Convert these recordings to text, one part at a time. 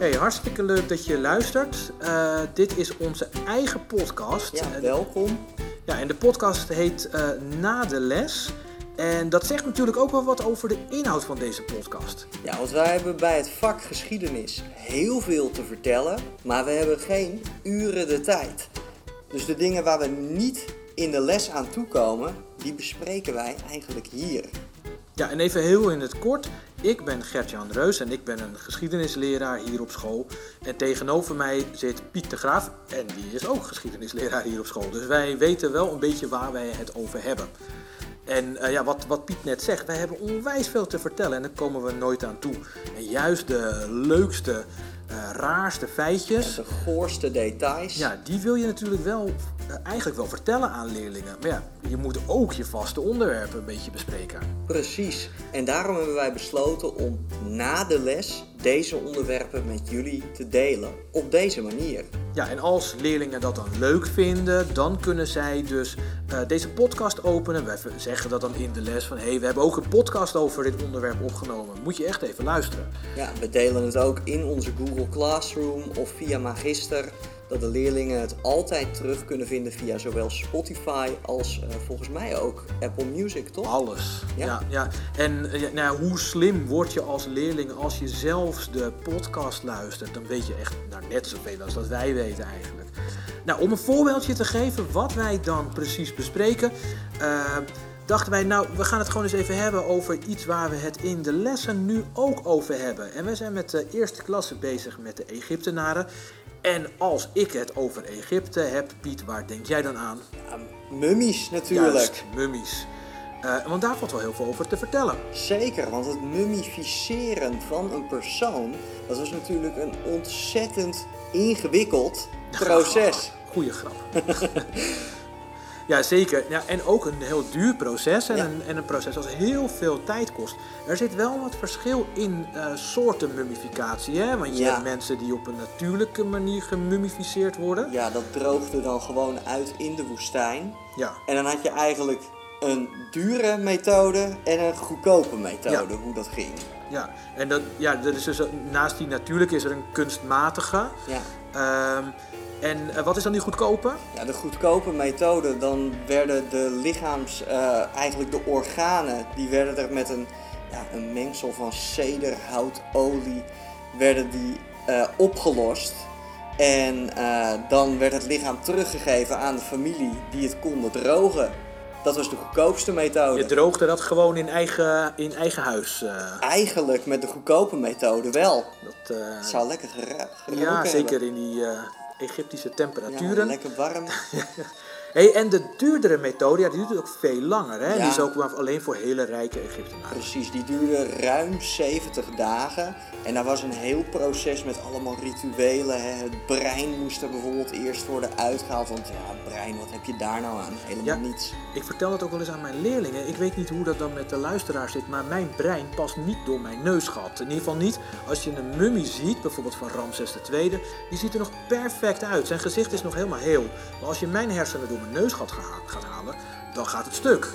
Hey, hartstikke leuk dat je luistert. Uh, dit is onze eigen podcast. Ja, welkom. Ja, en de podcast heet uh, Na de Les. En dat zegt natuurlijk ook wel wat over de inhoud van deze podcast. Ja, want wij hebben bij het vak geschiedenis heel veel te vertellen, maar we hebben geen uren de tijd. Dus de dingen waar we niet in de les aan toekomen, die bespreken wij eigenlijk hier. Ja, en even heel in het kort. Ik ben Gert-Jan Reus en ik ben een geschiedenisleraar hier op school. En tegenover mij zit Piet de Graaf en die is ook geschiedenisleraar hier op school. Dus wij weten wel een beetje waar wij het over hebben. En uh, ja, wat, wat Piet net zegt, wij hebben onwijs veel te vertellen en daar komen we nooit aan toe. En juist de leukste, uh, raarste feitjes. de goorste details. Ja, die wil je natuurlijk wel eigenlijk wel vertellen aan leerlingen. Maar ja, je moet ook je vaste onderwerpen een beetje bespreken. Precies. En daarom hebben wij besloten om na de les deze onderwerpen met jullie te delen op deze manier. Ja, en als leerlingen dat dan leuk vinden, dan kunnen zij dus uh, deze podcast openen. Wij zeggen dat dan in de les van hé, hey, we hebben ook een podcast over dit onderwerp opgenomen. Moet je echt even luisteren. Ja, we delen het ook in onze Google Classroom of via Magister dat de leerlingen het altijd terug kunnen vinden via zowel Spotify als uh, volgens mij ook Apple Music, toch? Alles. Ja, ja. ja. En uh, nou, hoe slim word je als leerling als je zelfs de podcast luistert? Dan weet je echt nou, net zoveel als dat wij weten eigenlijk. Nou, om een voorbeeldje te geven wat wij dan precies bespreken. Uh, dachten wij, nou, we gaan het gewoon eens even hebben over iets waar we het in de lessen nu ook over hebben. En we zijn met de eerste klasse bezig met de Egyptenaren. En als ik het over Egypte heb, Piet, waar denk jij dan aan? Ja, mummies natuurlijk. Juist, mummies. Uh, want daar valt wel heel veel over te vertellen. Zeker, want het mummificeren van een persoon, dat was natuurlijk een ontzettend ingewikkeld proces. Goeie grap. Ja, zeker. Ja, en ook een heel duur proces en, ja. een, en een proces dat heel veel tijd kost. Er zit wel wat verschil in uh, soorten mummificatie. Hè? Want je ja. hebt mensen die op een natuurlijke manier gemummificeerd worden. Ja, dat droogde dan gewoon uit in de woestijn. Ja. En dan had je eigenlijk een dure methode en een goedkope methode, hoe dat ging. Ja, en dat, ja, dat is dus, naast die natuurlijke is er een kunstmatige. Ja. Um, en uh, wat is dan die goedkope? Ja, de goedkope methode, dan werden de lichaams, uh, eigenlijk de organen, die werden er met een, ja, een mengsel van cederhoutolie, werden die uh, opgelost. En dan werd het lichaam teruggegeven aan de familie die het konden drogen. Dat was de goedkoopste methode. Je droogde dat gewoon in eigen, in eigen huis? Eigenlijk met de goedkope methode wel. Dat zou lekker geruimd Ja, zeker in die Egyptische temperaturen. Ja, lekker warm. hey, en de duurdere methode, ja, die duurt ook veel langer. Hè? Ja. Die is ook maar alleen voor hele rijke Egyptenaren. Precies, die duurde ruim 70 dagen. En daar was een heel proces met allemaal rituelen. Hè? Het brein moest er bijvoorbeeld eerst worden uitgehaald. Want ja, brein, wat heb je daar nou aan? Helemaal ja, niets. Ik vertel het ook wel eens aan mijn leerlingen. Ik weet niet hoe dat dan met de luisteraar zit. Maar mijn brein past niet door mijn neusgat. In ieder geval niet als je een mummie ziet, bijvoorbeeld van Ramses II. Die ziet er nog perfect uit. Zijn gezicht is nog helemaal heel. Maar als je mijn hersenen door mijn neusgat gaat halen, dan gaat het stuk.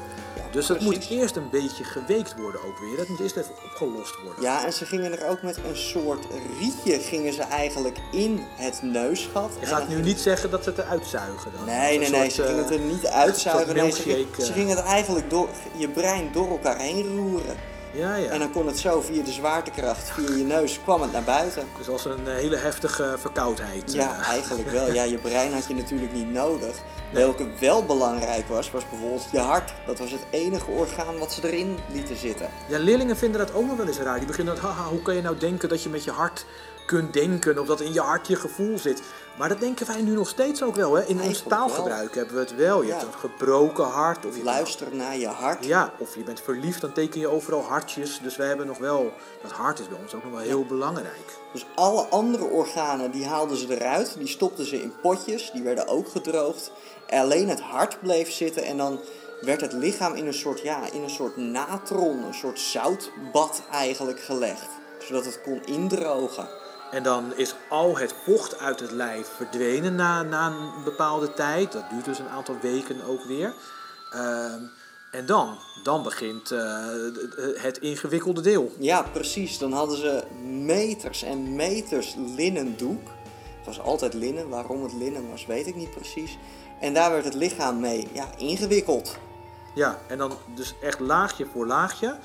Dus dat moet eerst een beetje geweekt worden ook weer. Dat moet eerst even opgelost worden. Ja, en ze gingen er ook met een soort rietje gingen ze eigenlijk in het neusgat. Je gaat nu niet zeggen dat ze het eruit zuigen dan? Nee, nee, nee, ze gingen het er niet uitzuigen. Nee, ze, gingen, eh. ze gingen het eigenlijk door je brein door elkaar heen roeren. Ja, ja. En dan kon het zo via de zwaartekracht, via je neus, kwam het naar buiten. Dus als een hele heftige verkoudheid. Ja, eigenlijk wel. Ja, je brein had je natuurlijk niet nodig. Welke wel belangrijk was, was bijvoorbeeld je hart. Dat was het enige orgaan wat ze erin lieten zitten. Ja, leerlingen vinden dat ook nog wel eens raar. Die beginnen, haha, hoe kan je nou denken dat je met je hart kunt denken of dat in je hart je gevoel zit. Maar dat denken wij nu nog steeds ook wel. Hè? In ons taalgebruik wel. hebben we het wel. Je ja. hebt een gebroken hart. Of je luistert bent... naar je hart. Ja, of je bent verliefd, dan teken je overal hartjes. Dus wij hebben nog wel, dat hart is bij ons ook nog wel heel belangrijk. Dus alle andere organen, die haalden ze eruit. Die stopten ze in potjes, die werden ook gedroogd. Alleen het hart bleef zitten en dan werd het lichaam in een soort, ja, in een soort natron, een soort zoutbad eigenlijk gelegd. Zodat het kon indrogen. En dan is al het vocht uit het lijf verdwenen na, na een bepaalde tijd. Dat duurt dus een aantal weken ook weer. Uh, en dan, dan begint uh, het ingewikkelde deel. Ja, precies. Dan hadden ze meters en meters linnen doek. Het was altijd linnen, waarom het linnen was weet ik niet precies. En daar werd het lichaam mee ja, ingewikkeld. Ja, en dan dus echt laagje voor laagje.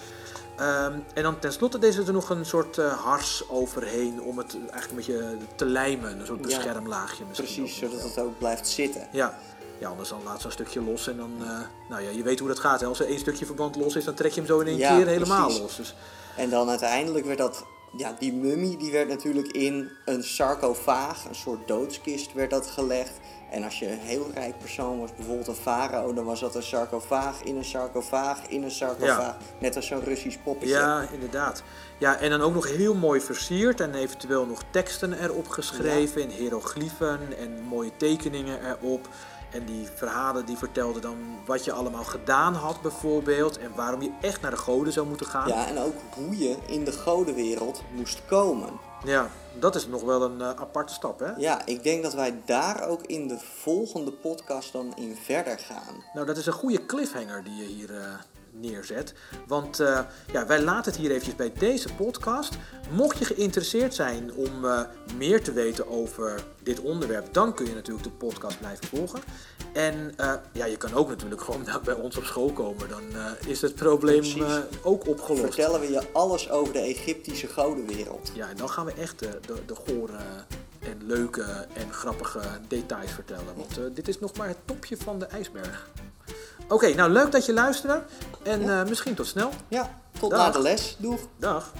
Ehm, en dan tenslotte deze er nog een soort eh, hars overheen om het eigenlijk een beetje te lijmen. Een soort Ja, beschermlaagje misschien. Precies, zodat het ook blijft zitten. Ja. ja, anders dan laat zo'n stukje los en dan... eh, nou ja, je weet hoe dat gaat. Hè? Als er één stukje verband los is, dan trek je hem zo in één Ja, keer helemaal precies. los. Dus, En dan uiteindelijk werd dat, ja, die mummie die werd natuurlijk in een sarcofaag, een soort doodskist werd dat gelegd. En als je een heel rijk persoon was, bijvoorbeeld een farao, dan was dat een sarcofaag in een sarcofaag in een sarcofaag. Net als zo'n Russisch poppetje. ja, inderdaad. Ja, en dan ook nog heel mooi versierd en eventueel nog teksten erop geschreven in hieroglyphen en mooie tekeningen erop. En die verhalen die vertelden dan wat je allemaal gedaan had bijvoorbeeld en waarom je echt naar de goden zou moeten gaan. Ja, en ook hoe je in de godenwereld moest komen. Ja, dat is nog wel een eh, aparte stap, hè? Ja, ik denk dat wij daar ook in de volgende podcast dan in verder gaan. Nou, dat is een goede cliffhanger die je hier eh, neerzet. Want eh, ja, wij laten het hier eventjes bij deze podcast. Mocht je geïnteresseerd zijn om eh, meer te weten over dit onderwerp, dan kun je natuurlijk de podcast blijven volgen. En eh, ja, je kan ook natuurlijk gewoon bij ons op school komen. Dan is het probleem ook opgelost. Vertellen we je alles over de Egyptische godenwereld. Ja, en dan gaan we echt de, de, de gore en leuke en grappige details vertellen. Want dit is nog maar het topje van de ijsberg. Oké, nou leuk dat je luisterde. En Ja. eh, misschien tot snel. Ja, tot Dag. na de les. Doeg! Dag.